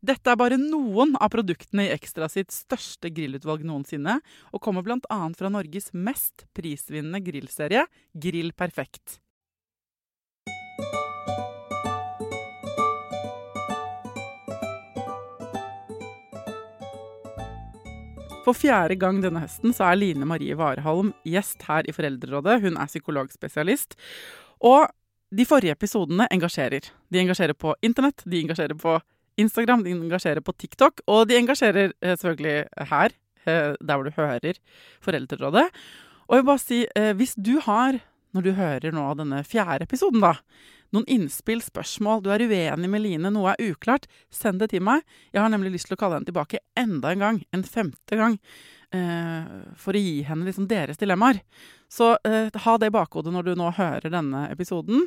Dette er bare noen av produktene i Ekstra sitt største grillutvalg noensinne, og kommer bl.a. fra Norges mest prisvinnende grillserie, Grill Perfekt. For fjerde gang denne høsten så er Line Marie Vareholm gjest her i Foreldrerådet. Hun er psykologspesialist. Og de forrige episodene engasjerer. De engasjerer på internett, de engasjerer på Instagram, de engasjerer på TikTok, og de engasjerer eh, selvfølgelig her, eh, der hvor du hører Foreldrerådet. Og jeg vil bare si, eh, hvis du har, når du hører nå denne fjerde episoden, da, noen innspill, spørsmål, du er uenig med Line, noe er uklart, send det til meg. Jeg har nemlig lyst til å kalle henne tilbake enda en gang, en femte gang, for å gi henne liksom deres dilemmaer. Så ha det i bakhodet når du nå hører denne episoden.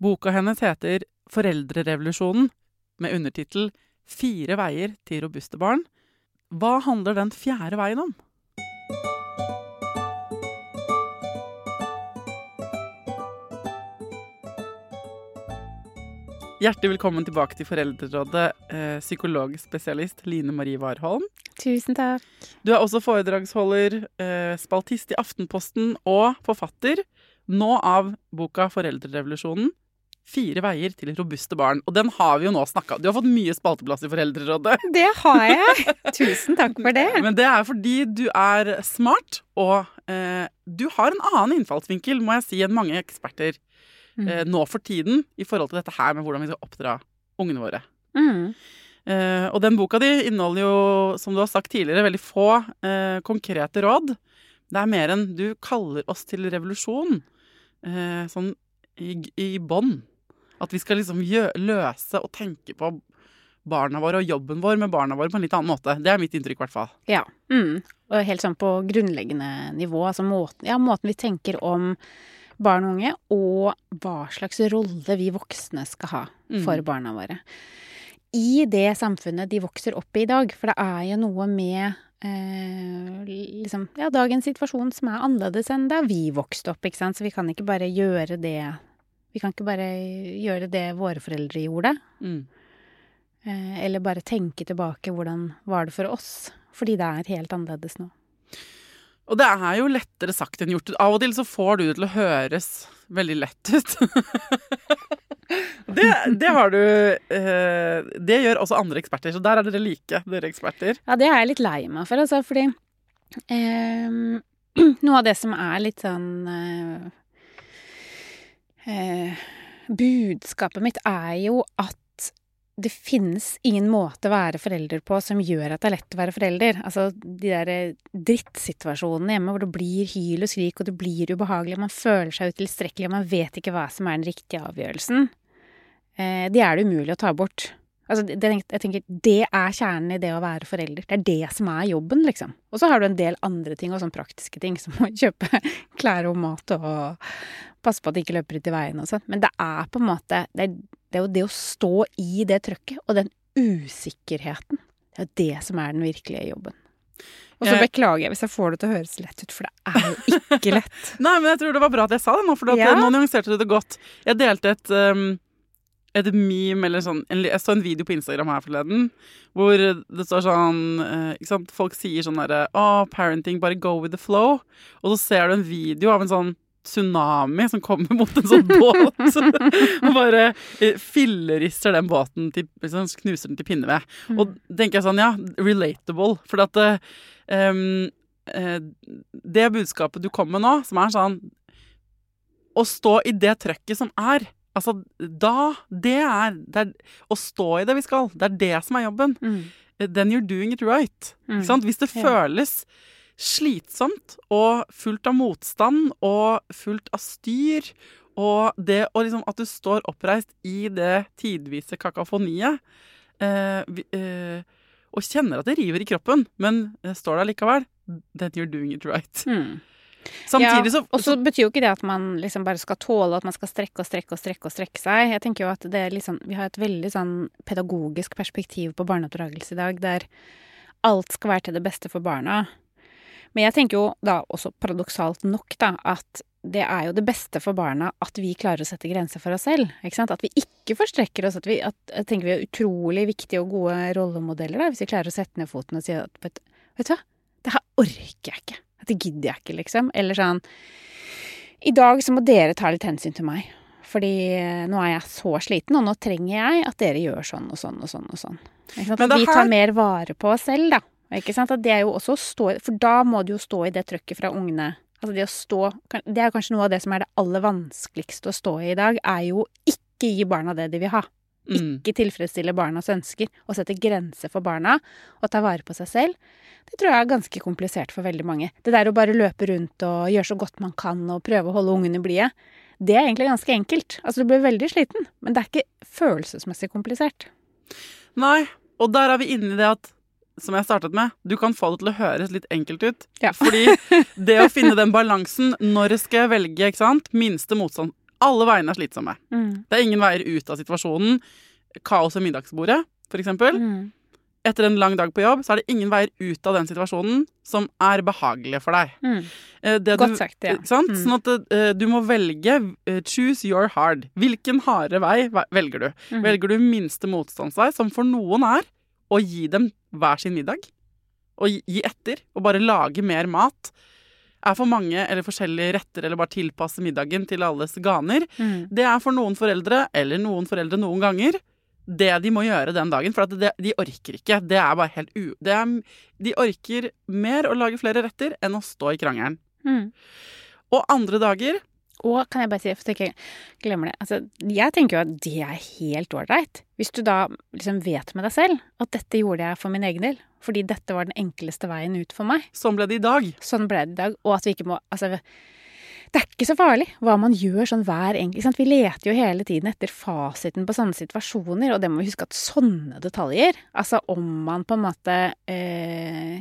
Boka hennes heter Foreldrerevolusjonen, med undertittel Fire veier til robuste barn. Hva handler den fjerde veien om? Hjertelig velkommen tilbake til Foreldrerådet, eh, psykologspesialist Line Marie Warholm. Tusen takk. Du er også foredragsholder, eh, spaltist i Aftenposten og forfatter, nå av boka 'Foreldrerevolusjonen'. Fire veier til robuste barn. Og den har vi jo nå snakka Du har fått mye spalteplass i Foreldrerådet. Det har jeg. Tusen takk for det. Men det er fordi du er smart, og eh, du har en annen innfallsvinkel, må jeg si, enn mange eksperter eh, nå for tiden i forhold til dette her med hvordan vi skal oppdra ungene våre. Mm. Eh, og den boka di inneholder jo, som du har sagt tidligere, veldig få eh, konkrete råd. Det er mer enn du kaller oss til revolusjon, eh, sånn i, i bånn. At vi skal liksom løse og tenke på barna våre og jobben vår med barna våre på en litt annen måte. Det er mitt inntrykk, i hvert fall. Ja. Mm. Og helt sånn på grunnleggende nivå. Altså måten, ja, måten vi tenker om barn og unge, og hva slags rolle vi voksne skal ha for barna våre. I det samfunnet de vokser opp i i dag. For det er jo noe med eh, liksom, ja, dagens situasjon som er annerledes enn da vi vokste opp. ikke sant? Så vi kan ikke bare gjøre det Vi kan ikke bare gjøre det våre foreldre gjorde. Mm. Eh, eller bare tenke tilbake hvordan var det for oss. Fordi det er helt annerledes nå. Og det er jo lettere sagt enn gjort. Av og til så får du det til å høres veldig lett ut. det, det har du eh, Det gjør også andre eksperter, så der er dere like, dere eksperter. Ja, det er jeg litt lei meg for, altså, fordi eh, Noe av det som er litt sånn eh, eh, Budskapet mitt er jo at det finnes ingen måte å være forelder på som gjør at det er lett å være forelder. Altså de der drittsituasjonene hjemme hvor det blir hyl og skrik, og det blir ubehagelig, og man føler seg utilstrekkelig, og man vet ikke hva som er den riktige avgjørelsen. Eh, de er det umulig å ta bort. Altså, det, jeg tenker, det er kjernen i det å være forelder. Det er det som er jobben, liksom. Og så har du en del andre ting, og sånn praktiske ting, som å kjøpe klær og mat og passe på at de ikke løper ut i veien og sånn. Men det er på en måte det er, det er jo det å stå i det trøkket, og den usikkerheten. Det er jo det som er den virkelige jobben. Og så beklager jeg hvis jeg får det til å høres lett ut, for det er jo ikke lett. Nei, men jeg tror det var bra at jeg sa det nå, for ja. nå nyanserte du det godt. Jeg delte et um et meme eller sånn Jeg så en video på Instagram her forleden hvor det står sånn eh, ikke sant, Folk sier sånn derre Å, oh, parenting, bare go with the flow. Og så ser du en video av en sånn tsunami som kommer mot en sånn båt. og bare eh, fillerister den båten, til, liksom, knuser den til pinneved. Mm. Og tenker jeg sånn, ja, relatable. For at um, det budskapet du kommer med nå, som er sånn Å stå i det trøkket som er Altså, da Det er, det er Å stå i det vi skal. Det er det som er jobben. Mm. Then you're doing it right. Mm. Hvis det yeah. føles slitsomt og fullt av motstand og fullt av styr, og det og liksom at du står oppreist i det tidvise kakafoniet eh, eh, og kjenner at det river i kroppen, men står der likevel, then you're doing it right. Mm. Samtidig så Og så betyr jo ikke det at man liksom bare skal tåle at man skal strekke og strekke og strekke og strekke seg. Jeg tenker jo at det er liksom Vi har et veldig sånn pedagogisk perspektiv på barneoppdragelse i dag, der alt skal være til det beste for barna. Men jeg tenker jo da også paradoksalt nok, da, at det er jo det beste for barna at vi klarer å sette grenser for oss selv. At vi ikke forstrekker oss. At vi, at, jeg tenker vi er utrolig viktige og gode rollemodeller da, hvis vi klarer å sette ned foten og si at vet, vet du hva, det her orker jeg ikke. Dette gidder jeg ikke, liksom. Eller sånn I dag så må dere ta litt hensyn til meg. Fordi eh, nå er jeg så sliten, og nå trenger jeg at dere gjør sånn og sånn og sånn. og sånn. At vi tar mer vare på oss selv, da. Ikke sant? At det er jo også å stå For da må du jo stå i det trøkket fra ungene. Altså det å stå Det er kanskje noe av det som er det aller vanskeligste å stå i i dag, er jo ikke gi barna det de vil ha. Mm. Ikke tilfredsstille barnas ønsker og sette grenser for barna og ta vare på seg selv. Det tror jeg er ganske komplisert for veldig mange. Det der å bare løpe rundt og gjøre så godt man kan og prøve å holde ungene blide, det er egentlig ganske enkelt. Altså du blir veldig sliten, men det er ikke følelsesmessig komplisert. Nei, og der er vi inne i det at som jeg startet med, du kan få det til å høres litt enkelt ut. Ja. Fordi det å finne den balansen Når skal jeg velge ikke sant? minste motstand Alle veiene er slitsomme. Mm. Det er ingen veier ut av situasjonen. Kaos ved middagsbordet, eksempel. Mm. Etter en lang dag på jobb så er det ingen veier ut av den situasjonen som er behagelig for deg. Mm. Eh, du, Godt sagt, ja. Mm. Sånn at uh, du må velge uh, choose your hard. Hvilken harde vei velger du? Mm. Velger du minste motstandsvei, som for noen er å gi dem hver sin middag. Og gi etter, og bare lage mer mat. Er for mange eller forskjellige retter eller bare tilpasse middagen til alles ganer. Mm. Det er for noen foreldre, eller noen foreldre noen ganger, det de må gjøre den dagen. For det, de orker ikke. Det er bare helt u... Er, de orker mer å lage flere retter enn å stå i krangelen. Mm. Og andre dager og kan jeg bare si, for jeg glemmer det altså, Jeg tenker jo at det er helt ålreit. Hvis du da liksom vet med deg selv at dette gjorde jeg for min egen del. Fordi dette var den enkleste veien ut for meg. Sånn ble det i dag. Sånn ble det i dag. Og at vi ikke må Altså, det er ikke så farlig hva man gjør sånn hver enkelt. Vi leter jo hele tiden etter fasiten på sånne situasjoner, og det må vi huske at sånne detaljer Altså om man på en måte eh,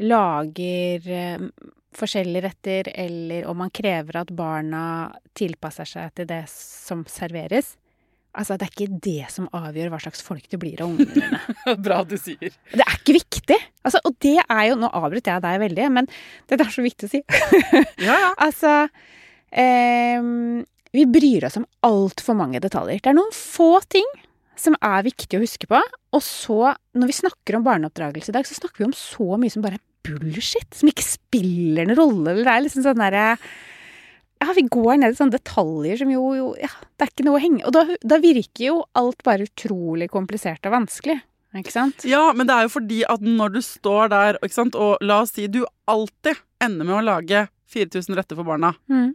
lager eh, forskjellige retter, eller om man krever at barna tilpasser seg til det som serveres. Altså, Det er ikke det som avgjør hva slags folk du blir av ungene dine. Bra du sier. Det er ikke viktig. Altså, og det er jo Nå avbryter jeg deg veldig, men dette er så viktig å si. ja, ja. Altså eh, Vi bryr oss om altfor mange detaljer. Det er noen få ting som er viktig å huske på. Og så, når vi snakker om barneoppdragelse i dag, så snakker vi om så mye som bare bullshit. Som ikke spiller noen rolle. Eller det er liksom sånn derre ja, vi går ned i sånne detaljer som jo, jo Ja, det er ikke noe å henge Og da, da, virker jo alt bare utrolig komplisert og vanskelig. Ikke sant? Ja, men det er jo fordi at når du står der, ikke sant, og la oss si du alltid ender med å lage 4000 retter for barna. Mm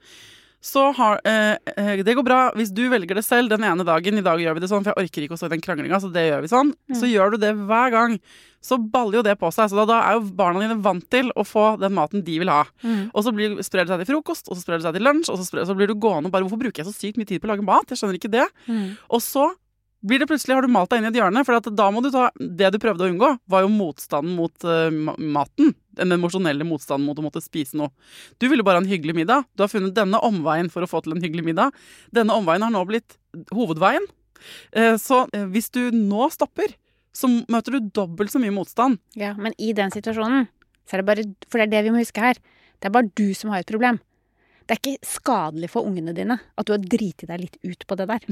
så har eh, eh, Det går bra hvis du velger det selv den ene dagen. I dag gjør vi det sånn, for jeg orker ikke å stå i den kranglinga, så det gjør vi sånn. Mm. Så gjør du det hver gang. Så baller jo det på seg. Så da, da, er jo barna dine vant til å få den maten de vil ha. Mm. Og så blir, sprer det seg til frokost, og så sprer det seg til lunsj, og så, sprer, så blir du gående og bare Hvorfor bruker jeg så sykt mye tid på å lage mat? Jeg skjønner ikke det. Mm. Og så blir det plutselig, har du malt deg inn i et hjørne. For da må du ta Det du prøvde å unngå, var jo motstanden mot uh, maten. Den emosjonelle motstanden mot å måtte spise noe. Du ville bare ha en hyggelig middag. Du har funnet denne omveien for å få til en hyggelig middag. Denne omveien har nå blitt hovedveien. Uh, så uh, hvis du nå stopper, så møter du dobbelt så mye motstand. Ja, men i den situasjonen, så er det bare For det er det vi må huske her. Det er bare du som har et problem. Det er ikke skadelig for ungene dine at du har driti deg litt ut på det der.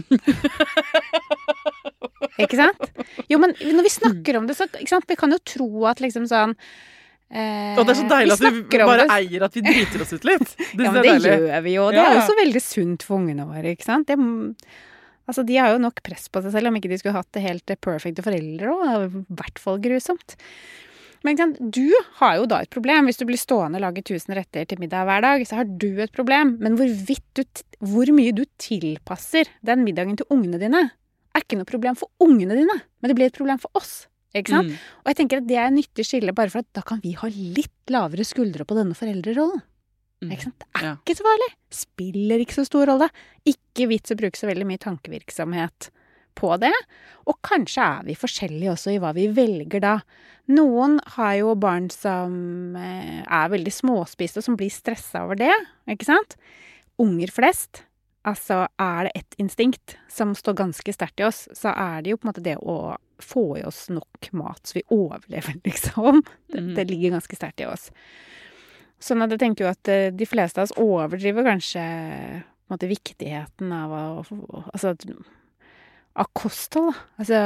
ikke sant? Jo, men når vi snakker om det, så? Vi kan jo tro at liksom sånn eh, Og det er så deilig at vi bare det. eier at vi driter oss ut litt. Det, ja, men det, deilig. gjør vi jo. Det er også veldig sunt for ungene våre, ikke sant? Det, altså, de har jo nok press på seg selv om ikke de skulle hatt det helt perfekte foreldre òg. Det er i hvert fall grusomt. Men du har jo da et problem. Hvis du blir stående og lager 1000 retter til middag hver dag, så har du et problem. Men du, hvor mye du tilpasser den middagen til ungene dine, er ikke noe problem for ungene dine, men det blir et problem for oss. Ikke sant? Mm. Og jeg tenker at det er et nyttig skille, bare for at da kan vi ha litt lavere skuldre på denne foreldrerollen. Mm. Ikke sant? Det er ja. ikke så farlig. Spiller ikke så stor rolle. Ikke vits å bruke så veldig mye tankevirksomhet på det. Og kanskje er vi forskjellige også i hva vi velger da. Noen har jo barn som eh, er veldig småspiste, og som blir stressa over det, ikke sant? Unger flest. Altså, er det ett instinkt som står ganske sterkt i oss, så er det jo på en måte det å få i oss nok mat så vi overlever, liksom. Det, mm. det ligger ganske sterkt i oss. Sånn at jeg tenker jo at eh, de fleste av oss overdriver kanskje på en måte viktigheten av å Altså av kosthold. Altså,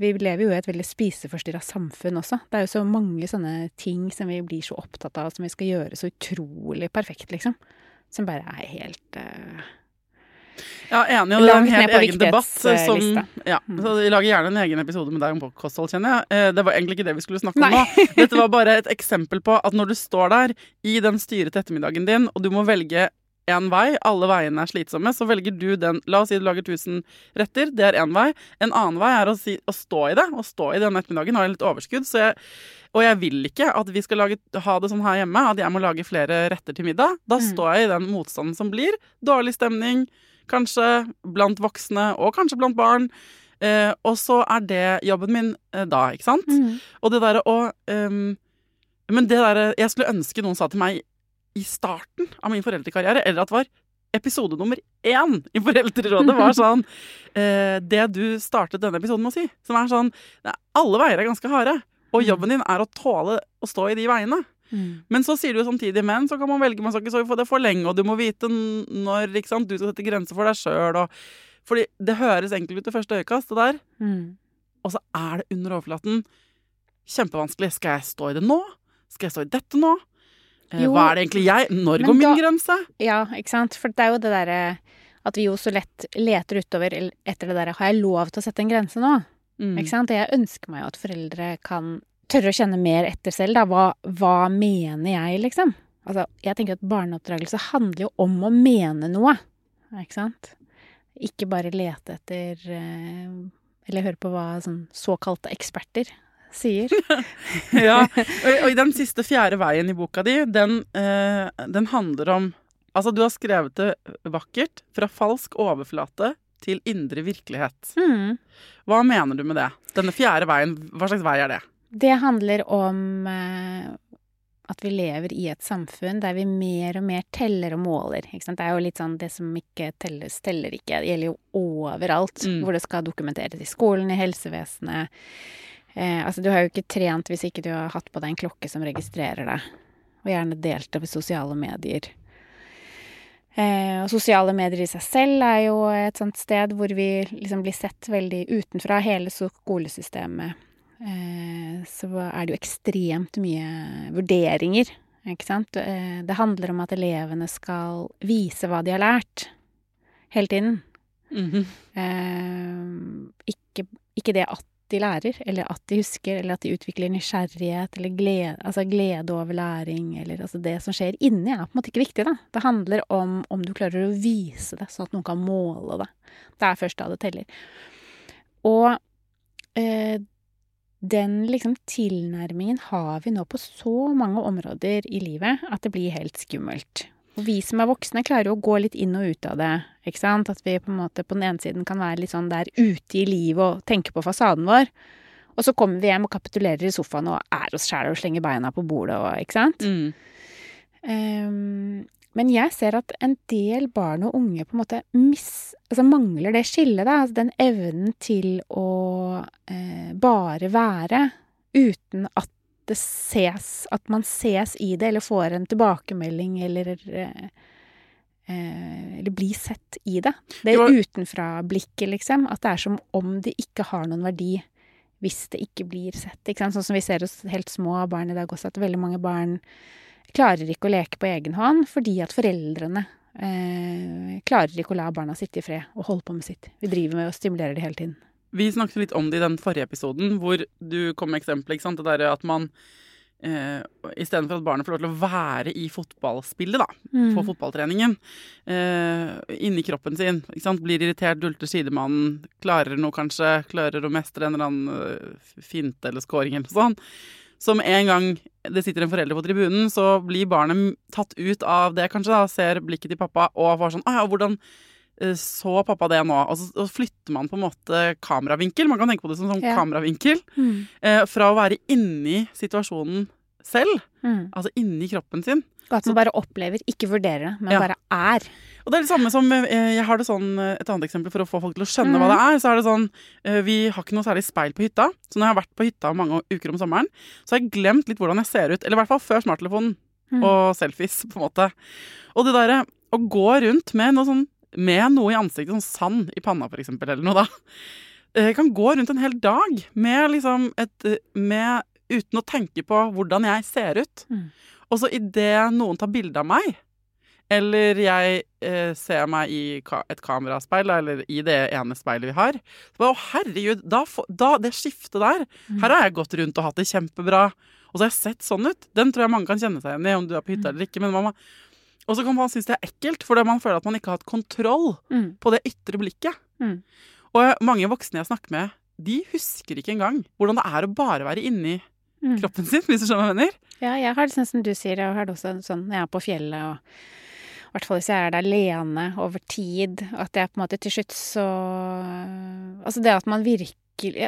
vi lever jo i et veldig spiseforstyrra samfunn også. Det er jo så mange sånne ting som vi blir så opptatt av, som vi skal gjøre så utrolig perfekt, liksom. Som bare er helt uh, ja, enig, og det er en helt egen debatt. Som, ja, mm. så Vi lager gjerne en egen episode med deg om kosthold, kjenner jeg. Eh, det var egentlig ikke det vi skulle snakke om Nei. nå. Dette var bare et eksempel på at når du står der i den styrete ettermiddagen din, og du må velge én vei, alle veiene er slitsomme, så velger du den La oss si du lager 1000 retter, det er én vei. En annen vei er å, si, å, stå i det, å stå i den ettermiddagen, Har jeg litt overskudd. Jeg, og jeg vil ikke at vi skal lage, ha det sånn her hjemme, at jeg må lage flere retter til middag. Da mm. står jeg i den motstanden som blir. Dårlig stemning, kanskje blant voksne, og kanskje blant barn. Eh, og så er det jobben min eh, da, ikke sant? Mm. Og det derre å um, Men det derre Jeg skulle ønske noen sa til meg i starten av min foreldrekarriere, eller at det var episode nummer én i Foreldrerådet, var sånn eh, Det du startet denne episoden med å si, som er sånn Alle veier er ganske harde, og mm. jobben din er å tåle å stå i de veiene. Mm. Men så sier du jo samtidig men så kan man velge, man skal ikke få det for lenge, og du må vite når du skal sette grenser for deg sjøl. Fordi det høres enkelt ut i første øyekast, det der. Mm. Og så er det under overflaten kjempevanskelig. Skal jeg stå i det nå? Skal jeg stå i dette nå? Eh, jo, Hva er det egentlig jeg? Når går min da, grense? Ja, ikke sant. For det er jo det derre at vi jo så lett leter utover etter det derre Har jeg lov til å sette en grense nå? Mm. Ikke sant. Jeg ønsker meg jo at foreldre kan tørre å kjenne mer etter selv, da. Hva, hva mener jeg, liksom? Altså, jeg tenker at barneoppdragelse handler jo om å mene noe. Ikke sant? Ikke bare lete etter eh, Eller høre på hva sånn såkalte eksperter sier. ja, og, og, i den siste fjerde veien i boka di, den, eh, den handler om Altså, du har skrevet det vakkert. Fra falsk overflate til indre virkelighet. Mm. Hva mener du med det? Denne fjerde veien, hva slags vei er det? Det handler om eh, at vi lever i et samfunn der vi mer og mer teller og måler. Det er jo litt sånn det som ikke telles, teller ikke. Det gjelder jo overalt. Mm. Hvor det skal dokumenteres i skolen, i helsevesenet, Eh, altså, du har jo ikke trent hvis ikke du har hatt på deg en klokke som registrerer deg, og gjerne delt det på sosiale medier. Eh, og sosiale medier i seg selv er jo et sånt sted hvor vi liksom blir sett veldig utenfra, hele skolesystemet. Eh, så er det jo ekstremt mye vurderinger, ikke sant. Eh, det handler om at elevene skal vise hva de har lært, hele tiden. Mm -hmm. ikke, ikke det at de lærer, eller at de husker, eller at de utvikler nysgjerrighet, eller glede, altså glede over læring, eller altså det som skjer inni, er på en måte ikke viktig, da. Det handler om om du klarer å vise det, sånn at noen kan måle det. Det er først da det teller. Og eh, den liksom tilnærmingen har vi nå på så mange områder i livet at det blir helt skummelt. Og vi som er voksne, klarer jo å gå litt inn og ut av det. ikke sant? At vi på en måte på den ene siden kan være litt sånn der ute i livet og tenke på fasaden vår. Og så kommer vi hjem og kapitulerer i sofaen og er oss sjæl og slenger beina på bordet og ikke sant. Mm. Um, men jeg ser at en del barn og unge på en måte miss, altså mangler det skillet, da. Altså den evnen til å eh, bare være uten at det ses At man ses i det, eller får en tilbakemelding, eller eh, eh, Eller blir sett i det. Det er utenfra-blikket, liksom. At det er som om det ikke har noen verdi hvis det ikke blir sett. Ikke? Sånn som vi ser hos helt små barn i dag også, at veldig mange barn klarer ikke å leke på egen hånd fordi at foreldrene eh, klarer ikke å la barna sitte i fred og holde på med sitt. Vi driver med og stimulerer det hele tiden. Vi snakket litt om det i den forrige episoden, hvor du kom med eksempel. ikke sant? Det derre at man eh, Istedenfor at barnet får lov til å være i fotballspillet, da, Mm. på fotballtreningen, eh, inni kroppen sin, ikke sant? blir irritert, dulter sidemannen, klarer noe kanskje, klarer å mestre en eller annen eh, finte eller scoring eller noe sånt. Så med en gang det sitter en forelder på tribunen, så blir barnet tatt ut av det, kanskje, da, ser blikket til pappa og får sånn Å ja, hvordan så pappa det nå? Og så, og flytter man på en måte kameravinkel. Man kan tenke på det som sånn Ja. kameravinkel. Mm. Eh, fra å være inni situasjonen selv, Mm. altså inni kroppen sin. Og at man bare opplever, ikke vurderer det, men Ja. bare er. Og det er det samme som eh, Jeg har det sånn eh, Et annet eksempel for å få folk til å skjønne hva det er. Så er det sånn eh, Vi har ikke noe særlig speil på hytta. Så når jeg har vært på hytta mange uker om sommeren, så har jeg glemt litt hvordan jeg ser ut. Eller i hvert fall før smarttelefonen Mm. og selfies, på en måte. Og det derre å gå rundt med noe sånn med noe i ansiktet, sånn sand i panna eksempel, eller noe da. Eh, Jeg kan gå rundt en hel dag med liksom et eh, med, Uten å tenke på hvordan jeg ser ut. Mm. Og så idet noen tar bilde av meg, eller jeg eh, ser meg i ka et kameraspeil, eller i det ene speilet vi har så bare, Å, herregud, da, da, det skiftet der Her har jeg gått rundt og hatt det kjempebra. Og så har jeg sett sånn ut. Den tror jeg mange kan kjenne seg igjen i, om du er på hytta eller ikke. Men man, må- og så kan man synes det er ekkelt, fordi man føler at man ikke har hatt kontroll Mm. på det ytre blikket. Mm. Og mange voksne jeg snakker med, de husker ikke engang hvordan det er å bare være inni Mm. kroppen sin, hvis du skjønner hva jeg mener. Ja, jeg har det sånn som du sier, jeg har det også sånn når jeg er på fjellet og hvert fall hvis jeg er der alene over tid, at jeg på en måte til slutt så Altså det at man virkelig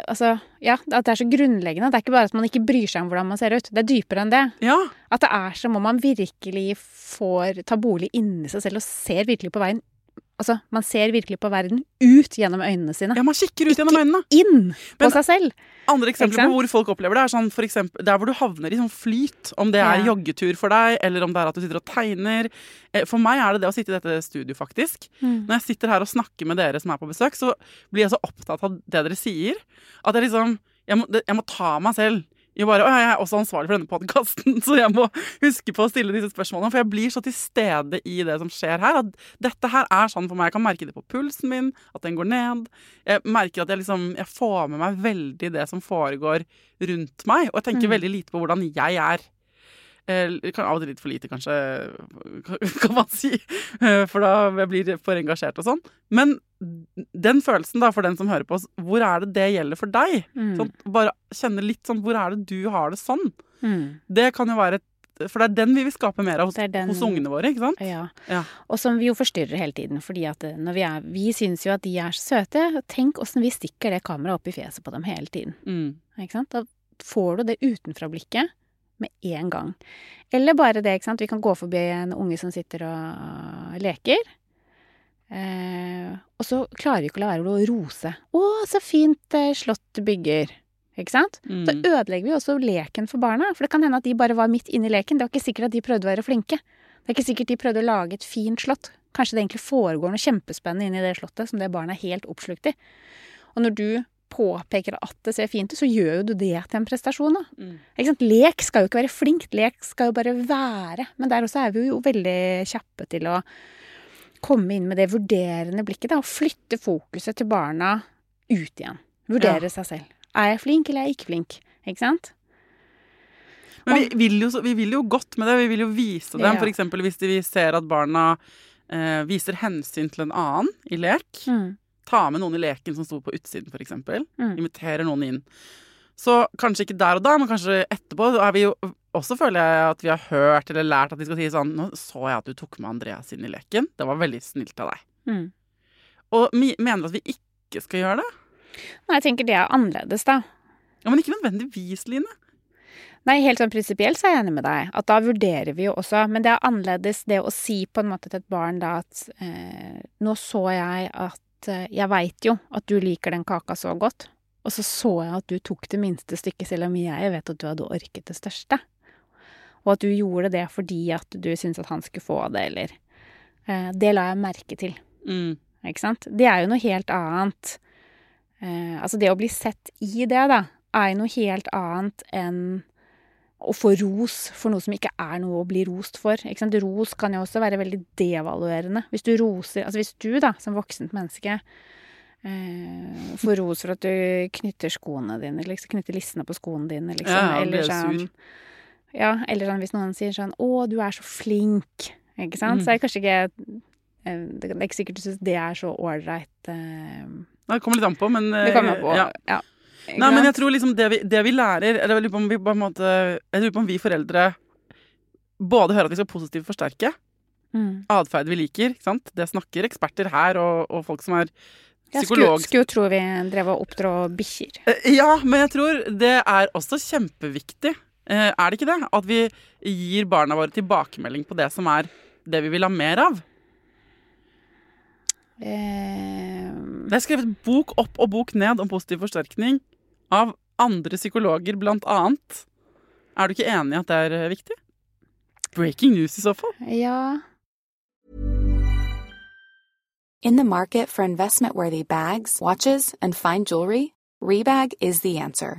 Altså, ja, at det er så grunnleggende. Det er ikke bare at man ikke bryr seg om hvordan man ser ut. Det er dypere enn det. Ja, At det er som om man virkelig får ta bolig inni seg selv og ser virkelig på veien Altså, man ser virkelig på verden ut gjennom øynene sine. ja man kikker ut gjennom øynene. Inn på Men- seg selv. Andre Ikke eksempler på hvor folk opplever det, er sånn for eksempel, der hvor du havner i sånn flyt. Om det er Ja. joggetur for deg, eller om det er at du sitter og tegner. Eh, For meg er det det å sitte i dette studio, faktisk. Mm. Når jeg sitter her og snakker med dere som er på besøk, så blir jeg så opptatt av det dere sier, at jeg liksom Jeg må, jeg må ta meg selv i bare jeg er også ansvarlig for denne podkasten, så jeg må huske på å stille disse spørsmålene. For jeg blir så til stede i det som skjer her, at dette her er sånn for meg. Jeg kan merke det på pulsen min, at den går ned. Jeg merker at jeg liksom Jeg får med meg veldig det som foregår rundt meg, og jeg tenker Mm. veldig lite på hvordan jeg er. Eh, kan Av og til litt for lite, kanskje, kan man si. Eh, For da blir jeg for engasjert og sånn. Men den følelsen, da, for den som hører på oss, hvor er det det gjelder for deg? Mm. Sånn, bare kjenne litt sånn Hvor er det du har det sånn? Mm. Det kan jo være et For det er den vi vil skape mer av hos, den- hos ungene våre, ikke sant? Ja. Ja. Og som vi jo forstyrrer hele tiden, fordi at eh, når vi er Vi syns jo at de er så søte. Tenk åssen vi stikker det kameraet opp i fjeset på dem hele tiden. Mm. Ikke sant? Da får du det utenfra-blikket med en gang. Eller bare det, ikke sant. Vi kan gå forbi en unge som sitter og leker. Eh, og så klarer vi ikke å la være å rose. 'Å, så fint eh, slott du bygger'. Ikke sant? Mm. Så ødelegger vi også leken for barna. For det kan hende at de bare var midt inne i leken. Det var ikke sikkert at de prøvde å være flinke. Det er ikke sikkert de prøvde å lage et fint slott. Kanskje det egentlig foregår noe kjempespennende inni det slottet som det barnet er helt oppslukt i. Og når du påpeker at det ser fint ut, så gjør jo du det til en prestasjon. da. Mm. Lek skal jo ikke være flinkt, lek skal jo bare være. Men der også er vi jo veldig kjappe til å komme inn med det vurderende blikket. da, Og flytte fokuset til barna ut igjen. Vurdere seg selv. Er jeg flink, eller er jeg ikke flink? Ikke sant? Men vi vil, jo, vi vil jo godt med det. Vi vil jo vise dem. Ja. Eksempel hvis vi ser at barna eh, viser hensyn til en annen i lek. Mm. Ta med noen i leken som sto på utsiden, eksempel. Mm. Inviterer noen inn. Så kanskje ikke der og da, men kanskje etterpå. Er vi jo, også føler jeg at vi har hørt eller lært at de skal si sånn Nå så jeg at du tok med Andreas inn i leken. Det var veldig snilt av deg. Mm. Og mener du at vi ikke skal gjøre det? Nei, jeg tenker det er annerledes, da. Ja, Men ikke nødvendigvis, Line. Nei, helt sånn prinsipielt så er jeg enig med deg. At da vurderer vi jo også Men det er annerledes det å si på en måte til et barn da at eh, Nå så jeg at eh, Jeg veit jo at du liker den kaka så godt. Og så så jeg at du tok det minste stykket, selv om jeg vet at du hadde orket det største. Og at du gjorde det fordi at du syntes at han skulle få det, eller eh, Det la jeg merke til. Mm. Ikke sant? Det er jo noe helt annet. Eh, altså det å bli sett i det, da, er jo noe helt annet enn å få ros for noe som ikke er noe å bli rost for. Ikke sant? Ros kan jo også være veldig devaluerende. Hvis du roser Altså hvis du, da, som voksent menneske, eh, får ros for at du knytter skoene dine, liksom, knytter lissene på skoene dine, liksom. Ja, eller sånn Ja, eller sånn hvis noen sier sånn 'Å, du er så flink', ikke sant? Mm. Så er det kanskje ikke eh, Det er ikke sikkert du syns det er så ålreit eh, Det kommer litt an på, men Det kommer an på. ja. Ja. Nei, men jeg tror liksom det vi, det vi lærer eller Jeg lurer på om vi på en måte Jeg lurer på om vi foreldre både hører at vi skal positivt forsterke mm. atferd vi liker. ikke sant? Det snakker eksperter her, og, og folk som er Jeg skulle, psykolog... jo tro vi drev og oppdro bikkjer. Eh, Ja, men jeg tror det er også kjempeviktig. Eh, er det ikke det? At vi gir barna våre tilbakemelding på det som er det vi vil ha mer av. Eh, Det er skrevet bok opp og bok ned om positiv forsterkning av andre psykologer, blant annet. Er du ikke enig i at det er eh, viktig? Breaking news i så fall. ja In the market for investment worthy bags, watches, and fine jewelry, Rebag is the answer.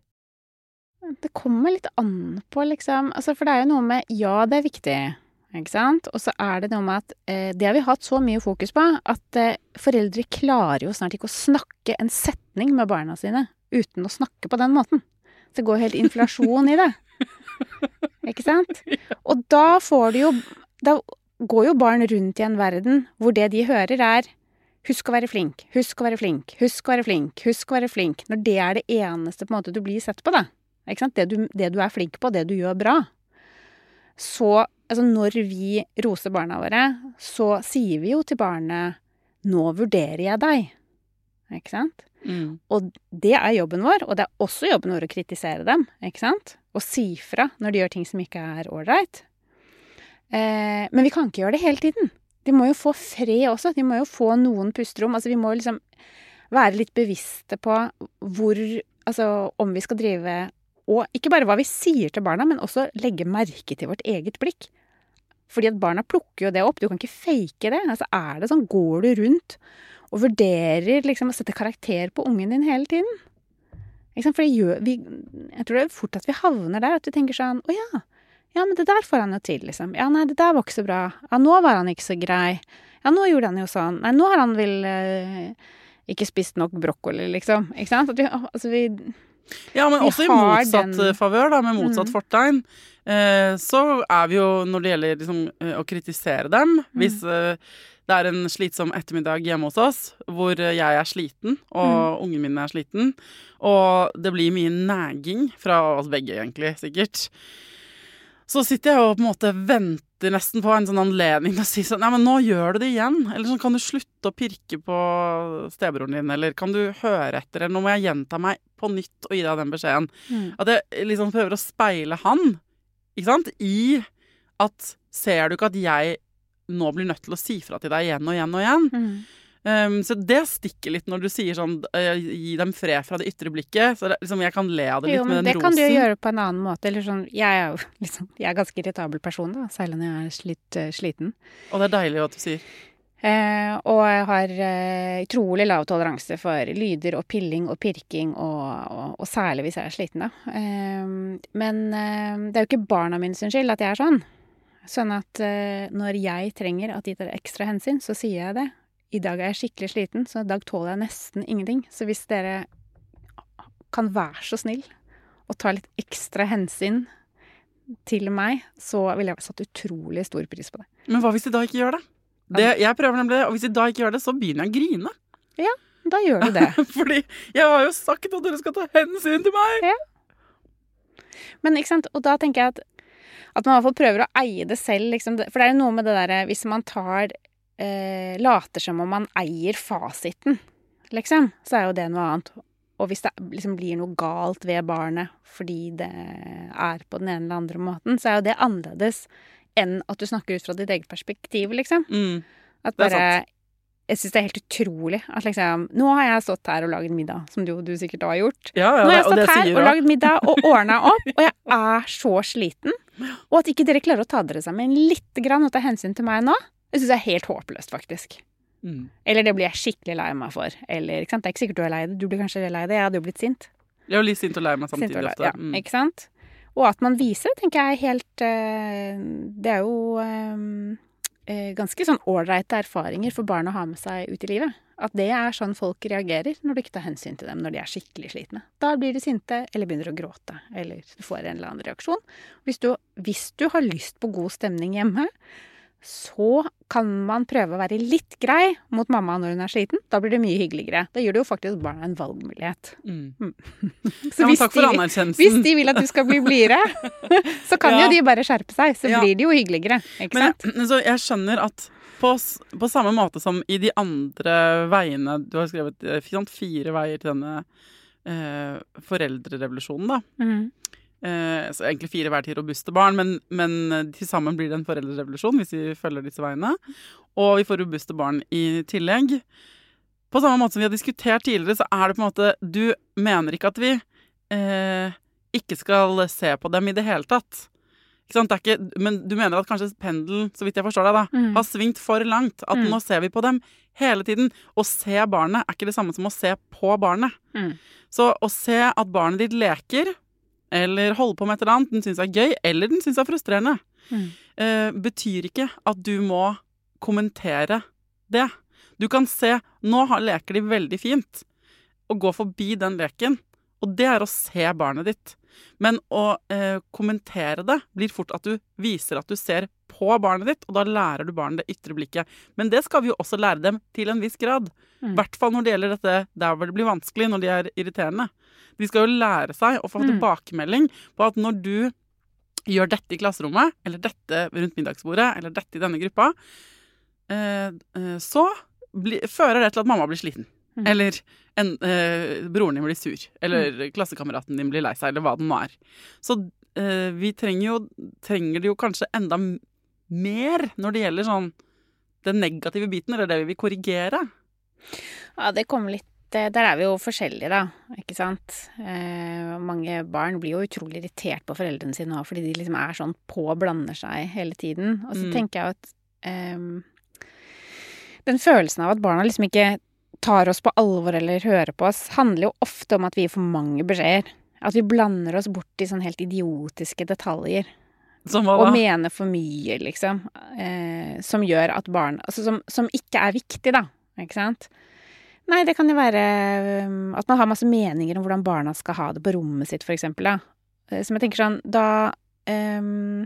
Det kommer litt an på, liksom. Altså, for det er jo noe med Ja, det er viktig, ikke sant? Og så er det noe med at eh, det har vi hatt så mye fokus på, at eh, foreldre klarer jo snart ikke å snakke en setning med barna sine uten å snakke på den måten. Så det går helt inflasjon i det. Ikke sant? Og da får du jo Da går jo barn rundt i en verden hvor det de hører, er Husk å være flink, husk å være flink, husk å være flink, husk å være flink. Når det er det eneste på en måte du blir sett på, da. Ikke sant? Det du, det du er flink på, det du gjør bra. Så altså når vi roser barna våre, så sier vi jo til barnet 'Nå vurderer jeg deg'. Ikke sant? Mm. Og det er jobben vår, og det er også jobben vår å kritisere dem. ikke sant? Og si fra når de gjør ting som ikke er ålreit. Eh, men vi kan ikke gjøre det hele tiden. De må jo få fred også. De må jo få noen pusterom. Altså, vi må liksom være litt bevisste på hvor Altså om vi skal drive Og ikke bare hva vi sier til barna, men også legge merke til vårt eget blikk. Fordi at barna plukker jo det opp. Du kan ikke fake det. Altså, er det sånn, går du rundt og vurderer liksom å sette karakter på ungen din hele tiden? For gjør vi Jeg tror det er fort at vi havner der. At vi tenker sånn Å ja. Ja, men det der får han jo til, liksom. Ja, nei, det der var ikke så bra. Ja, nå var han ikke så grei. Ja, nå gjorde han jo sånn. Nei, nå har han vel eh, ikke spist nok brokkoli, liksom. Ikke sant? At vi, altså, vi Ja, men Vi også i motsatt den- eh, favør, da, med motsatt Mm. fortegn. Eh, så er vi jo, når det gjelder liksom, eh, å kritisere dem Hvis eh, det er en slitsom ettermiddag hjemme hos oss, hvor jeg er sliten, og ungen min er sliten, og det blir mye næging fra oss begge, egentlig, sikkert, så sitter jeg og på en måte venter nesten på en sånn anledning til å si sånn Nei, men nå gjør du det igjen. Eller sånn, kan du slutte å pirke på stebroren din? Eller kan du høre etter? Eller nå må jeg gjenta meg på nytt og gi deg den beskjeden. Mm. At jeg liksom prøver å speile han, ikke sant? I at Ser du ikke at jeg nå blir nødt til å si fra til deg igjen og igjen og igjen? Mm. Um, så det stikker litt når du sier sånn eh, Gi dem fred fra det ytre blikket. Så det, liksom, jeg kan le av det litt Jo, men rosen det kan du jo gjøre på en annen måte. Eller sånn, jeg er jo liksom, jeg er ganske irritabel person, da, særlig når jeg er litt uh, sliten. Og det er deilig at du sier. Uh, og jeg har eh, utrolig lav toleranse for lyder og pilling og pirking, og, og, og særlig hvis jeg er sliten, da. Eh, men eh, det er jo ikke barna mine sin skyld at jeg er sånn. Sånn at uh, når jeg trenger at de tar ekstra hensyn, så sier jeg det. I dag er jeg skikkelig sliten, så i dag tåler jeg nesten ingenting. Så hvis dere kan være så snill og ta litt ekstra hensyn til meg, så ville jeg satt utrolig stor pris på det. Men hva hvis de da ikke gjør det? det jeg prøver nemlig det, og hvis de da ikke gjør det, så begynner jeg å grine. Ja, Da gjør du det. Fordi jeg har jo sagt at dere skal ta hensyn til meg! Ja. Men ikke sant, og da tenker jeg at, at man i hvert fall prøver å eie det selv, liksom. For det er jo noe med det derre hvis man tar eh, Later som om man eier fasiten, liksom, så er jo det noe annet. Og hvis det liksom blir noe galt ved barnet fordi det er på den ene eller andre måten, så er jo det annerledes enn at du snakker ut fra ditt eget perspektiv, liksom. Mm. At Det bare Jeg syns det er helt utrolig at liksom Nå har jeg stått her og laget middag, som du, du sikkert har gjort. Ja, ja, Nå har jeg og det stått her og lagd middag og ordna opp, og jeg er så sliten. Og at ikke dere klarer å ta dere sammen litt grann og ta hensyn til meg nå, det syns jeg er helt håpløst, faktisk. Mm. Eller det blir jeg skikkelig lei meg for. Eller, ikke sant? Det er ikke sikkert du er lei det. Du blir kanskje lei det. Jeg hadde jo blitt sint. Jeg er jo litt sint og lei meg samtidig lei- ofte. Ja, Mm. ikke sant? Og at man viser, tenker jeg er helt øh, Det er jo eh, ganske sånn ålreite erfaringer for barn å ha med seg ut i livet. At det er sånn folk reagerer når du ikke tar hensyn til dem når de er skikkelig slitne. Da blir de sinte, eller begynner å gråte, eller du får en eller annen reaksjon. Hvis du, hvis du har lyst på god stemning hjemme, så kan man prøve å være litt grei mot mamma når hun er sliten. Da blir det mye hyggeligere. Da gir du jo faktisk barna en valgmulighet. Mm. Så Ja, hvis takk for de- hvis de vil at du skal bli blidere, så kan Ja. jo de bare skjerpe seg. Så Ja. blir det jo hyggeligere. Ikke Men sant? så jeg skjønner at på, på samme måte som i de andre veiene Du har skrevet eh, fire veier til denne eh, foreldrerevolusjonen, da. Mhm. Eh, så egentlig fire hver til robuste barn, men, men eh, til sammen blir det en foreldrerevolusjon hvis vi følger disse veiene. Og vi får robuste barn i tillegg. På samme måte som vi har diskutert tidligere, så er det på en måte Du mener ikke at vi eh, ikke skal se på dem i det hele tatt. Ikke sant? Det ikke, men du mener at kanskje pendelen, så vidt jeg forstår deg, da, Mm. har svingt for langt. At Mm. nå ser vi på dem hele tiden. Å se barnet er ikke det samme som å se på barnet. Mm. Så å se at barnet ditt leker, eller holder på med et eller annet den syns er gøy, eller den syns er frustrerende, Mm. eh, betyr ikke at du må kommentere det. Du kan se Nå leker de veldig fint, og gå forbi den leken. Og det er å se barnet ditt. Men å eh, kommentere det blir fort at du viser at du ser på barnet ditt, og da lærer du barnet det ytre blikket. Men det skal vi jo også lære dem til en viss grad. I Mm. hvert fall når det gjelder dette der hvor det blir vanskelig, når de er irriterende. De skal jo lære seg å få Mm. tilbakemelding på at når du gjør dette i klasserommet, eller dette rundt middagsbordet, eller dette i denne gruppa, eh, eh, så bli, fører det til at mamma blir sliten. Mm. Eller en, eh, broren din blir sur. Eller klassekameraten din blir lei seg, eller hva det nå er. Så eh, vi trenger jo trenger det jo kanskje enda mer når det gjelder sånn den negative biten, eller det vi vil korrigere. Ja, det kommer litt eh, Der er vi jo forskjellige, da. Ikke sant. Eh, mange barn blir jo utrolig irritert på foreldrene sine òg, fordi de liksom er sånn på og blander seg hele tiden. Og så Mm. tenker jeg at eh, Den følelsen av at barna liksom ikke tar oss på alvor eller hører på oss, handler jo ofte om at vi gir for mange beskjeder. At vi blander oss bort i sånn helt idiotiske detaljer. Og mene for mye, liksom. Eh, som gjør at barn Altså som, som ikke er viktig, da. Ikke sant? Nei, det kan jo være um, at man har masse meninger om hvordan barna skal ha det på rommet sitt, for eksempel. Da. Eh, Som jeg tenker sånn Da um,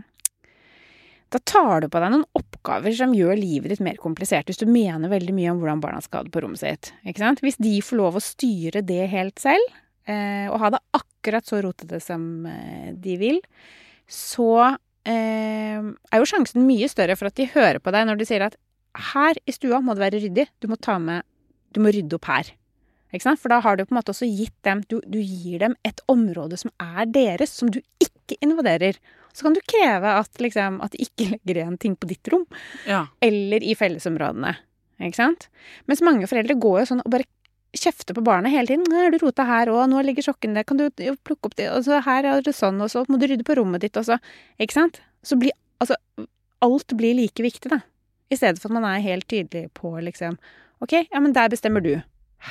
Da tar du på deg noen oppgaver som gjør livet ditt mer komplisert, hvis du mener veldig mye om hvordan barna skal ha det på rommet sitt. Ikke sant? Hvis de får lov å styre det helt selv, eh, og ha det akkurat så rotete som eh, de vil, så eh, er jo sjansen mye større for at de hører på deg når de sier at her i stua må det være ryddig, du må ta med Du må rydde opp her. For da har du på en måte også gitt dem du, du gir dem et område som er deres, som du ikke invaderer. Så kan du kreve at, liksom, at de ikke legger igjen ting på ditt rom, Ja. eller i fellesområdene. Ikke sant? Mens mange foreldre går jo sånn og bare kjefter på barna hele tiden. 'Nå har du rota her, òg. nå ligger sjokken der, kan du plukke opp det?' Og så her er det sånn, og så må du rydde på rommet ditt, og så Ikke sant? Så blir altså Alt blir like viktig, da. I stedet for at man er helt tydelig på liksom OK, ja, men der bestemmer du.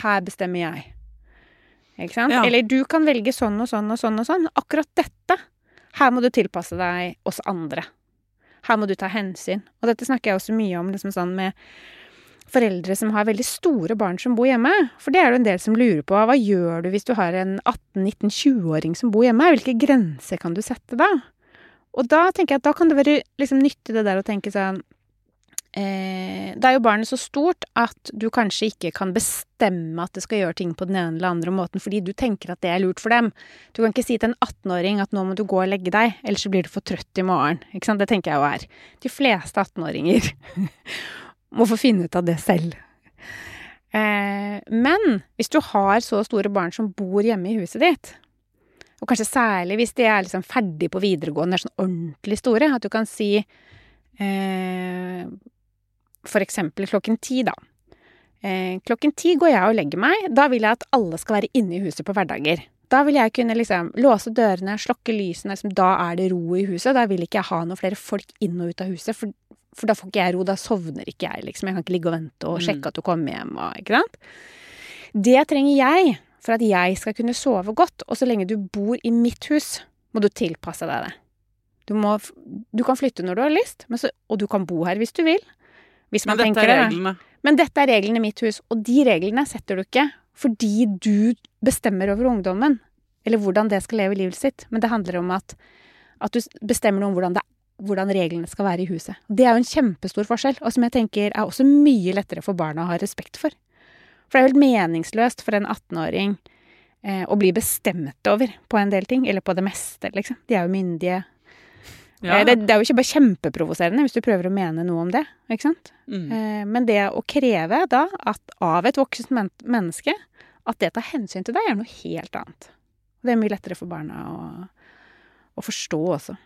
Her bestemmer jeg. Ikke sant? Ja. Eller du kan velge sånn og sånn og sånn og sånn. Akkurat dette. Her må du tilpasse deg oss andre. Her må du ta hensyn. Og dette snakker jeg også mye om liksom sånn med foreldre som har veldig store barn som bor hjemme. For det er det en del som lurer på. Hva gjør du hvis du har en 18-19-20-åring som bor hjemme? Hvilke grenser kan du sette da? Og da tenker jeg at da kan det være liksom nyttig det der å tenke sånn eh, Da er jo barnet så stort at du kanskje ikke kan bestemme at det skal gjøre ting på den ene eller andre måten fordi du tenker at det er lurt for dem. Du kan ikke si til en 18-åring at nå må du gå og legge deg, ellers så blir du for trøtt i morgen. Ikke sant? Det tenker jeg jo er. De fleste 18-åringer må få finne ut av det selv. Eh, men hvis du har så store barn som bor hjemme i huset ditt, og kanskje særlig hvis de er liksom ferdig på videregående, er sånn ordentlig store, at du kan si eh, for eksempel klokken ti, da. Eh, klokken ti går jeg og legger meg. Da vil jeg at alle skal være inne i huset på hverdager. Da vil jeg kunne liksom låse dørene, slokke lysene, liksom, da er det ro i huset. Da vil ikke jeg ha noen flere folk inn og ut av huset, for, for da får ikke jeg ro. Da sovner ikke jeg, liksom. Jeg kan ikke ligge og vente og Mm. sjekke at du kommer hjem og Ikke sant? Det trenger jeg for at jeg skal kunne sove godt. Og så lenge du bor i mitt hus, må du tilpasse deg det. Du, må, du kan flytte når du har lyst, men så, og du kan bo her hvis du vil. Hvis man Men dette er det. reglene. Men dette er reglene i mitt hus, og de reglene setter du ikke fordi du bestemmer over ungdommen, eller hvordan det skal leve livet sitt. Men det handler om at, at du bestemmer noe om hvordan, det, hvordan reglene skal være i huset. Det er jo en kjempestor forskjell, og som jeg tenker er også mye lettere for barna å ha respekt for. For det er jo helt meningsløst for en 18-åring eh, å bli bestemt over på en del ting, eller på det meste, liksom. De er jo myndige. Ja. Eh, det, det er jo ikke bare kjempeprovoserende hvis du prøver å mene noe om det, ikke sant? Mm. Eh, Men det å kreve da at av et voksent men menneske at det tar hensyn til deg, er noe helt annet. Og det er mye lettere for barna å, å forstå også.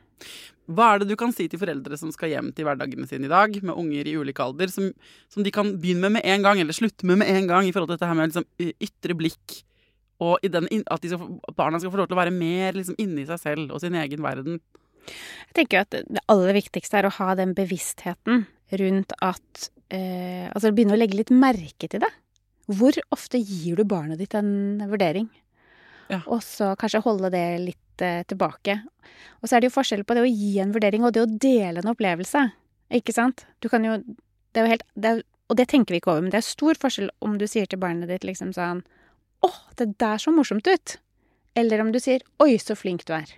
Hva er det du kan si til foreldre som skal hjem til hverdagene sine i dag, med unger i ulik alder, som, som de kan begynne med med en gang, eller slutte med med en gang, i forhold til dette her med liksom, ytre blikk, og den, at, skal, at barna skal få lov til å være mer liksom, inni seg selv og sin egen verden? Jeg tenker at det aller viktigste er å ha den bevisstheten rundt at eh, Altså begynne å legge litt merke til det. Hvor ofte gir du barnet ditt en vurdering? Ja. Og så kanskje holde det litt eh, tilbake. Og så er det jo forskjell på det å gi en vurdering og det å dele en opplevelse. Ikke sant? Du kan jo Det er jo helt det er, Og det tenker vi ikke over, men det er stor forskjell om du sier til barnet ditt liksom sånn Å, det der så morsomt ut. Eller om du sier Oi, så flink du er.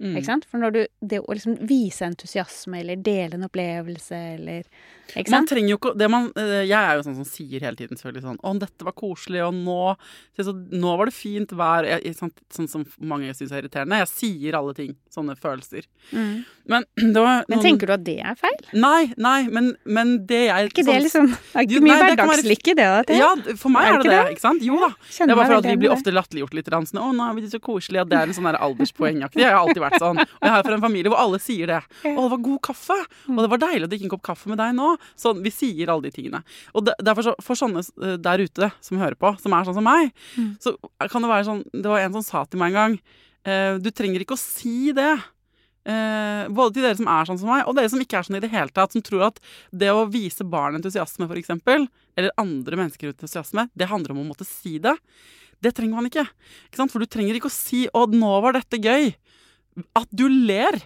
Mm. Ikke sant? For du, det å liksom vise entusiasme eller dele en opplevelse eller Ikke Man trenger jo ikke det man, eh, Jeg er jo sånn som sier hele tiden selvfølgelig sånn Å, dette var koselig, og nå så, Nå var det fint vær. Jeg, sånn, sånn som mange syns er irriterende. Jeg sier alle ting. Sånne følelser. Mm. Men var Men tenker du at det er feil? Nei, nei, men, men det jeg ikke det liksom Det er ikke mye hverdagslykke det være- det? da? Ja, for meg Er det det det, ikke sant? Jo da. Kjenner Det er bare for at vi blir ofte latterliggjort litt. Sånn, å, nå er vi så koselige. At det er en sånn alderspoengaktig. Jeg har alltid vært sånn. Og jeg er fra en familie hvor alle sier det. Å, det var god kaffe. Og det var deilig å drikke en kopp kaffe med deg nå. Sånn, vi sier alle de tingene. Og det, derfor så, for sånne eh, der ute som hører på, som er sånn som meg, så kan det være sånn Det var en som sa til meg en gang eh, Du trenger ikke å si det. Eh, både til dere som er sånn som meg, og dere som ikke er sånn i det hele tatt. Som tror at det å vise barn entusiasme, eksempel, eller andre mennesker entusiasme, det handler om å måtte si det. Det trenger man ikke. ikke? For du trenger ikke å si 'Å, nå var dette gøy'. At du ler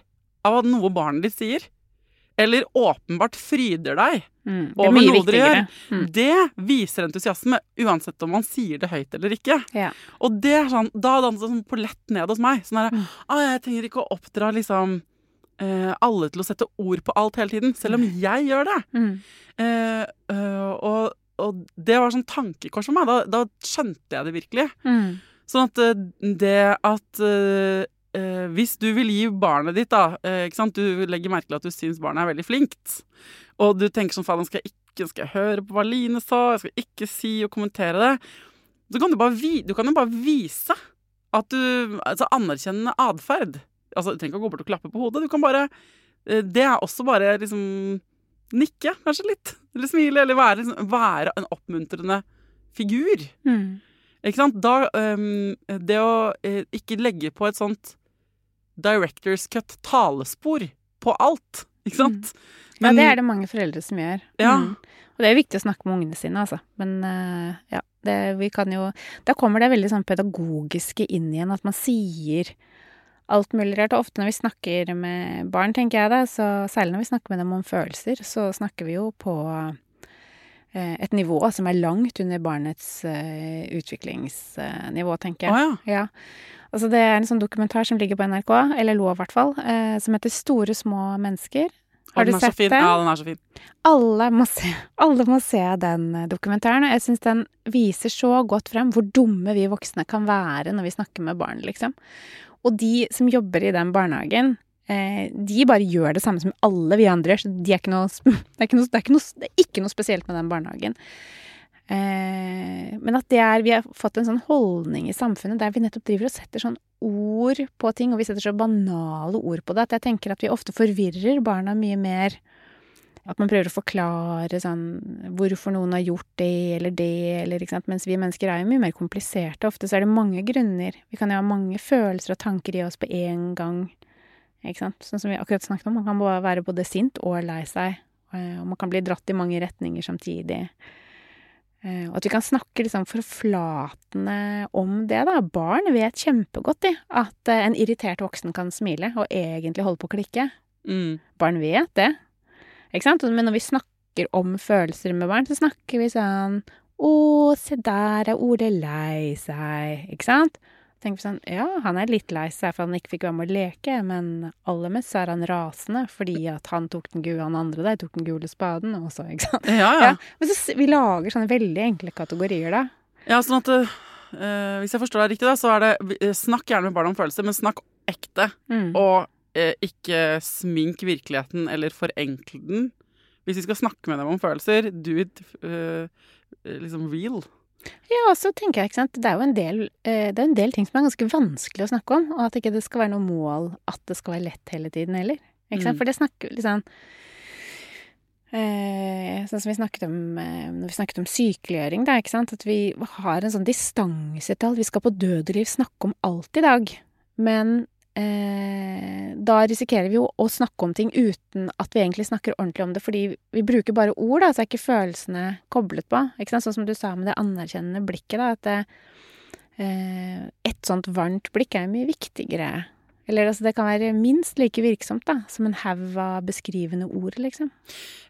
av at noe barnet ditt sier. Eller åpenbart fryder deg Mm, er over noe dere gjør. Mm. Det viser entusiasme, uansett om man sier det høyt eller ikke. Ja. Og det er sånn, da danser det sånn på lett ned hos meg. Sånn her, Mm. ah, jeg trenger ikke å oppdra liksom eh, alle til å sette ord på alt hele tiden, selv om jeg gjør det. Mm. Eh, øh, og, og det var sånn tankekors for meg. Da, da skjønte jeg det virkelig. Mm. Sånn at eh, det at eh, Hvis du vil gi barnet ditt, da eh, ikke sant? Du legger merke til at du syns barnet er veldig flinkt, og du tenker sånn faen, skal jeg ikke skal jeg høre på hva Line sa, jeg skal ikke si og kommentere det. Så kan du, bare vi, du kan jo bare vise at du Altså anerkjennende atferd. Altså, du trenger ikke å gå bort og klappe på hodet. Du kan bare eh, Det er også bare liksom nikke, kanskje litt. Eller smile, eller være, liksom, være en oppmuntrende figur. Mm. Ikke sant? Da, um, det å eh, ikke legge på et sånt director's cut talespor på alt, ikke sant? Ja, det er det mange foreldre som gjør. Ja. Mm. Og det er viktig å snakke med ungene sine, altså. Men uh, ja, det, vi kan jo Da kommer det veldig sånn pedagogiske inn igjen, at man sier alt mulig rart. Og ofte når vi snakker med barn, tenker jeg da, så særlig når vi snakker med dem om følelser, så snakker vi jo på et nivå som er langt under barnets eh, utviklingsnivå, tenker jeg. Oh, ja. Ja. Altså det er en sånn dokumentar som ligger på NRK, eller lå i hvert fall, eh, som heter Store små mennesker. Har du sett den? Ja, den er så fin. Alle må se, alle må se den eh, dokumentaren, og jeg syns den viser så godt frem hvor dumme vi voksne kan være når vi snakker med barn, liksom. Og de som jobber i den barnehagen, eh, de bare gjør det samme som alle vi andre så de er ikke noe, det, er ikke noe, det, er ikke noe, det er ikke noe spesielt med den barnehagen. Eh, men at det er, vi har fått en sånn holdning i samfunnet der vi nettopp driver og setter sånn ord på ting, og vi setter så banale ord på det, at jeg tenker at vi ofte forvirrer barna mye mer. At man prøver å forklare sånn hvorfor noen har gjort det eller det, eller ikke sant. Mens vi mennesker er jo mye mer kompliserte. Ofte så er det mange grunner. Vi kan jo ha mange følelser og tanker i oss på én gang. Ikke sant. Sånn som vi akkurat snakket om. Man kan bare være både sint og lei seg. eh, Og man kan bli dratt i mange retninger samtidig. Eh, Og at vi kan snakke liksom forflatende om det, da. Barn vet kjempegodt, de, at eh, en irritert voksen kan smile og egentlig holde på å klikke. Mm. Barn vet det. Ikke sant? Men når vi snakker om følelser med barn, så snakker vi sånn Å, se der er Ole lei seg. Ikke sant? Tenker vi sånn Ja, han er litt lei seg for han ikke fikk være med å leke, men aller mest så er han rasende fordi at han tok den gule, han andre der tok den gule spaden også, ikke sant. Ja, ja. Ja. Men så vi lager sånne veldig enkle kategorier, da. Ja, sånn at uh, Hvis jeg forstår deg riktig, da, så er det eh, Snakk gjerne med barn om følelser, men snakk ekte. Mm. Og uh, ikke smink virkeligheten eller forenkle den. Hvis vi skal snakke med dem om følelser, do it uh, liksom real. Ja, og så tenker jeg, ikke sant, det er jo en del, eh, det er en del ting som er ganske vanskelig å snakke om, og at ikke det skal være noe mål at det skal være lett hele tiden heller. Ikke sant? Mm. For det snakker litt sånn eh, Sånn som vi snakket om eh, når vi snakket om sykeliggjøring, da, ikke sant. At vi har en sånn distanse til alt. Vi skal på død og liv snakke om alt i dag. Men da risikerer vi jo å snakke om ting uten at vi egentlig snakker ordentlig om det, fordi vi bruker bare ord, da, så er ikke følelsene koblet på. Ikke sant? Sånn som du sa med det anerkjennende blikket, da, at det, eh, et sånt varmt blikk er mye viktigere Eller altså, det kan være minst like virksomt da, som en haug av beskrivende ord, liksom.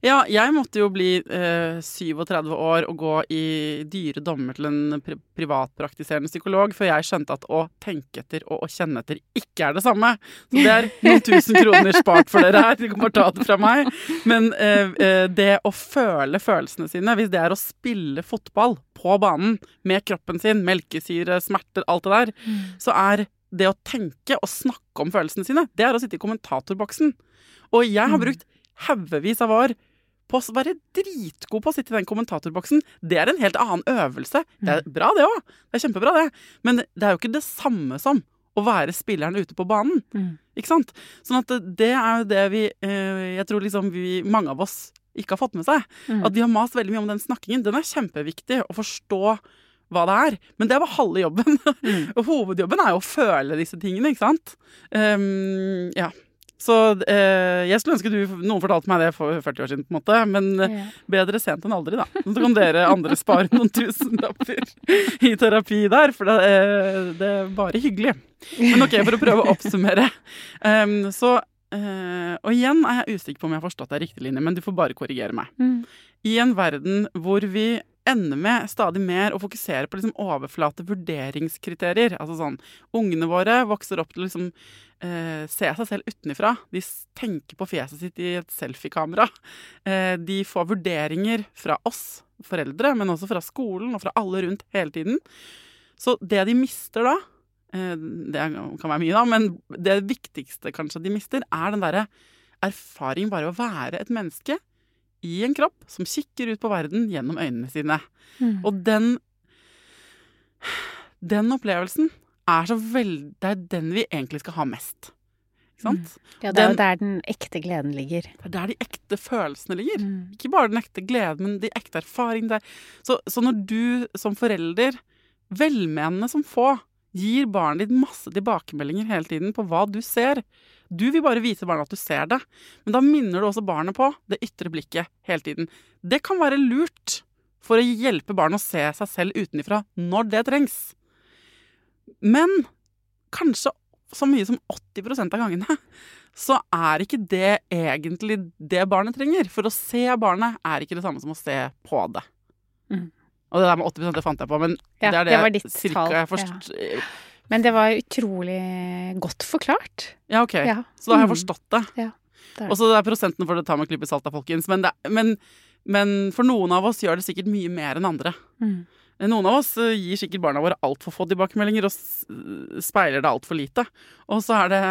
Ja, jeg måtte jo bli eh, 37 år og gå i dyre dommer til en pri privatpraktiserende psykolog, før jeg skjønte at å tenke etter og å kjenne etter ikke er det samme. Så det er noen tusen kroner spart for dere her. De bare ta det fra meg. Men eh, eh, det å føle følelsene sine, hvis det er å spille fotball på banen med kroppen sin, melkesyre, smerter, alt det der, mm. så er det å tenke og snakke om følelsene sine, det er å sitte i kommentatorboksen. Og jeg har mm. brukt haugevis av år på å være dritgod på å sitte i den kommentatorboksen. Det er en helt annen øvelse. Det er mm. bra, det òg. Det er kjempebra, det. Men det er jo ikke det samme som å være spilleren ute på banen. Mm. Ikke sant? Sånn at det er jo det vi eh, Jeg tror liksom vi, mange av oss ikke har fått med seg. At vi har mast veldig mye om den snakkingen. Den er kjempeviktig å forstå hva det er. Men det var halve jobben. Mm. og hovedjobben er jo å føle disse tingene, ikke sant. Um, ja. Så eh, jeg skulle ønske du, noen fortalte meg det for 40 år siden, på en måte. Men eh, ja. bedre sent enn aldri, da. Så kan dere andre spare noen tusenlapper i terapi der, for det, eh, det, er bare hyggelig. Men ok, for å prøve å oppsummere. Um, så Uh, og igjen er jeg usikker på om jeg har forstått deg riktig, Line, men du får bare korrigere meg. Mm. I en verden hvor vi ender med stadig mer å fokusere på liksom overflate vurderingskriterier. Altså sånn Ungene våre vokser opp til å liksom eh, se seg selv utenfra. De tenker på fjeset sitt i et selfiekamera. Eh, de får vurderinger fra oss foreldre, men også fra skolen og fra alle rundt hele tiden. Så det de mister da, eh, det kan være mye, da, men det viktigste kanskje de mister, er den derre erfaringen bare å være et menneske i en kropp som kikker ut på verden gjennom øynene sine. Mm. Og den Den opplevelsen er så veldig Det er den vi egentlig skal ha mest. Ikke sant? Mm. Ja, det er jo der den ekte gleden ligger. Det er der de ekte følelsene ligger. Mm. Ikke bare den ekte gleden, men de ekte erfaringene der. Så, så når du som forelder, velmenende som få, gir barnet ditt masse tilbakemeldinger hele tiden på hva du ser, du vil bare vise barnet at du ser det, men da minner du også barnet på det ytre blikket hele tiden. Det kan være lurt for å hjelpe barnet å se seg selv utenfra når det trengs. Men kanskje så mye som 80% av gangene så er ikke det egentlig det barnet trenger. For å se barnet er ikke det samme som å se på det. Mm. Og det der med 80 det fant jeg på, men ja, det er det, det cirka jeg forstår. Ja. Men det var utrolig godt forklart. Ja, ok. Ja. Så da har jeg mm. forstått det. Ja, det Og så er prosenten for det tar med klype salt, da, folkens. Men, det, men, men, for noen av oss gjør det sikkert mye mer enn andre. Mm. Noen av oss eh, gir sikkert barna våre altfor få tilbakemeldinger og speiler det altfor lite. Og så er det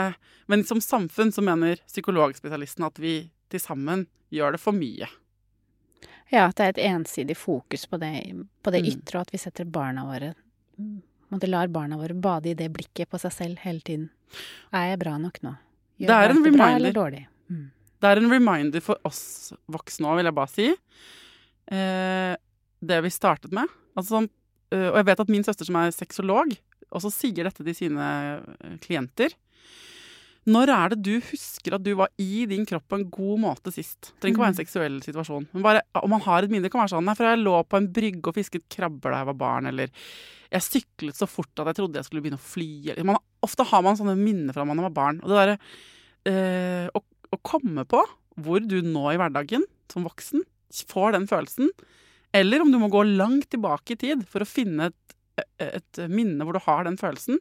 Men som samfunn så mener psykologspesialisten at vi til sammen gjør det for mye. Ja, at det er et ensidig fokus på det, på det mm. ytre, og at vi setter barna våre måte lar barna våre bade i det blikket på seg selv hele tiden. Er jeg bra nok nå? Gjør det er en reminder. Bra eller dårlig? Mm. Det er en reminder for oss voksne òg, vil jeg bare si. Eh, det vi startet med. Altså, sånn, øh, og jeg vet at min søster som er sexolog, også sier dette til sine øh, klienter. Når er det du husker at du var i din kropp på en god måte sist? Det trenger ikke være en mm. seksuell situasjon. Men bare, om man har et minne, det kan være sånn for jeg lå på en brygge og fisket krabber da jeg var barn, eller jeg syklet så fort at jeg trodde jeg skulle begynne å fly. Man, ofte har man sånne minner fra man var barn. Og det derre eh, å, å, komme på hvor du nå i hverdagen, som voksen, får den følelsen, eller om du må gå langt tilbake i tid for å finne et, et minne hvor du har den følelsen,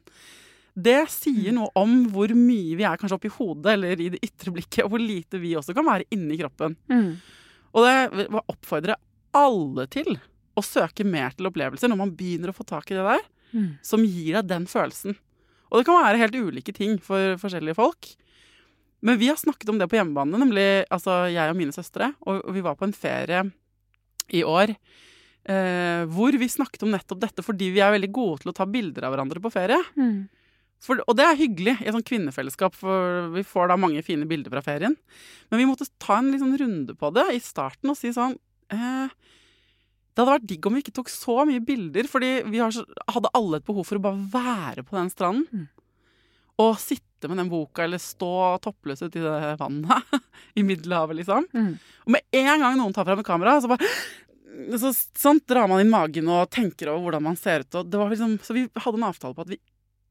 det sier mm. noe om hvor mye vi er kanskje oppi hodet eller i det ytre blikket, og hvor lite vi også kan være inni kroppen. Mm. Og det vil oppfordre alle til å søke mer til opplevelser når man begynner å få tak i det der, mm. som gir deg den følelsen. Og det kan være helt ulike ting for forskjellige folk. Men vi har snakket om det på hjemmebane, nemlig altså jeg og mine søstre. Og vi var på en ferie i år eh, hvor vi snakket om nettopp dette fordi vi er veldig gode til å ta bilder av hverandre på ferie. Mm. For, og det er hyggelig i et sånt kvinnefellesskap, for vi får da mange fine bilder fra ferien. Men vi måtte ta en liksom runde på det i starten og si sånn eh, Det hadde vært digg om vi ikke tok så mye bilder, fordi vi hadde alle et behov for å bare være på den stranden. Mm. Og sitte med den boka eller stå toppløs uti i det vannet i Middelhavet, liksom. Mm. Og med en gang noen tar fram et kamera, så bare så, sånn drar man inn magen og tenker over hvordan man ser ut. Og det var liksom, så vi hadde en avtale på at vi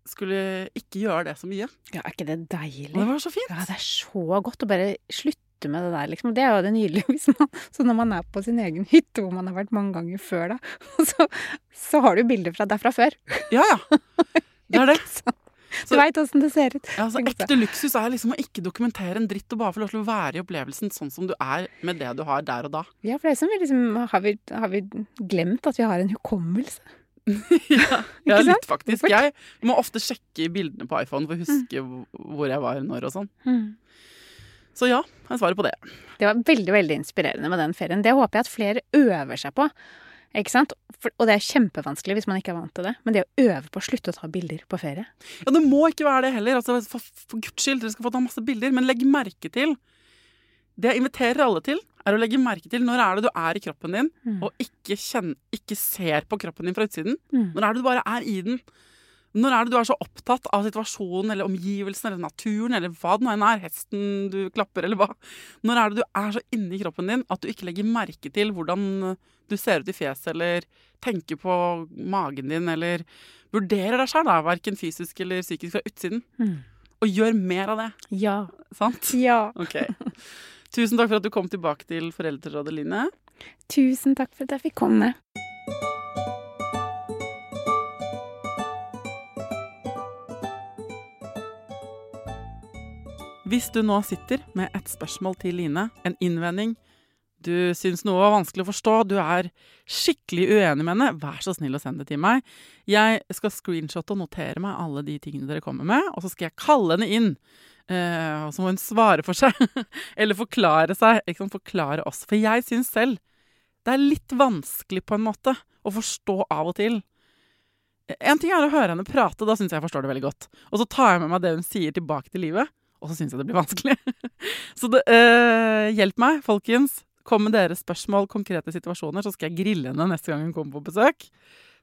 skulle ikke gjøre det så mye. Ja, er ikke det deilig? det var så fint. Ja, det er så godt å bare slutte med det der, liksom. Det er jo det nydelige. Man, så når man er på sin egen hytte, hvor man har vært mange ganger før, da, så, så har du bilder fra derfra før. Ja, ja. Det er det. Du veit åssen det ser ut. Ja, altså, ekte luksus er liksom å ikke dokumentere en dritt og bare få lov til å være i opplevelsen sånn som du er med det du har der og da. Ja, for det er som vi liksom har vi, har vi glemt at vi har en hukommelse? ja, ja, litt faktisk. Jeg må ofte sjekke bildene på iPhone for å huske hvor jeg var når og sånn. Så ja, jeg svarer på det. Det var veldig, veldig inspirerende med den ferien. Det håper jeg at flere øver seg på. Ikke sant? For, og det er kjempevanskelig hvis man ikke er vant til det. Men det å øve på å slutte å ta bilder på ferie Ja, det må ikke være det heller. Altså, for, for guds skyld, dere skal få ta masse bilder. Men legg merke til Det jeg inviterer alle til, er å legge merke til når er det du er i kroppen din, og ikke, kjenner, ikke ser på kroppen din fra utsiden. Mm. Når er det du bare er i den? Når er det du er så opptatt av situasjonen eller omgivelsene eller naturen eller hva det nå enn er, hesten du klapper eller hva? Når er det du er så inni kroppen din at du ikke legger merke til hvordan du ser ut i fjeset eller tenker på magen din eller vurderer deg sjøl, verken fysisk eller psykisk fra utsiden? Mm. Og gjør mer av det, Ja. sant? Ja. Ok. Tusen takk for at du kom tilbake til Foreldrerådet, Line. Tusen takk for at jeg fikk komme. Hvis du nå sitter med et spørsmål til Line, en innvending, du syns noe var vanskelig å forstå, du er skikkelig uenig med henne, vær så snill å sende det til meg. Jeg skal screenshotte og notere meg alle de tingene dere kommer med, og så skal jeg kalle henne inn. Eh, og så må hun svare for seg, eller forklare seg, ikke sant, forklare oss. For jeg syns selv det er litt vanskelig på en måte å forstå av og til. En ting er å høre henne prate, da syns jeg jeg forstår det veldig godt. Og så tar jeg med meg det hun sier tilbake til livet, og så syns jeg det blir vanskelig. så det, eh, hjelp meg, folkens. Kom med deres spørsmål, konkrete situasjoner, så skal jeg grille henne neste gang hun kommer på besøk.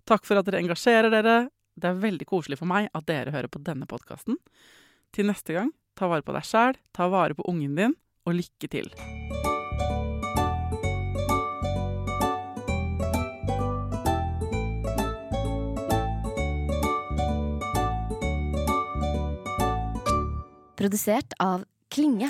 Takk for at dere engasjerer dere. Det er veldig koselig for meg at dere hører på denne podkasten. Til neste gang, ta vare på deg sjæl, ta vare på ungen din, og lykke til. Produsert av Klinge.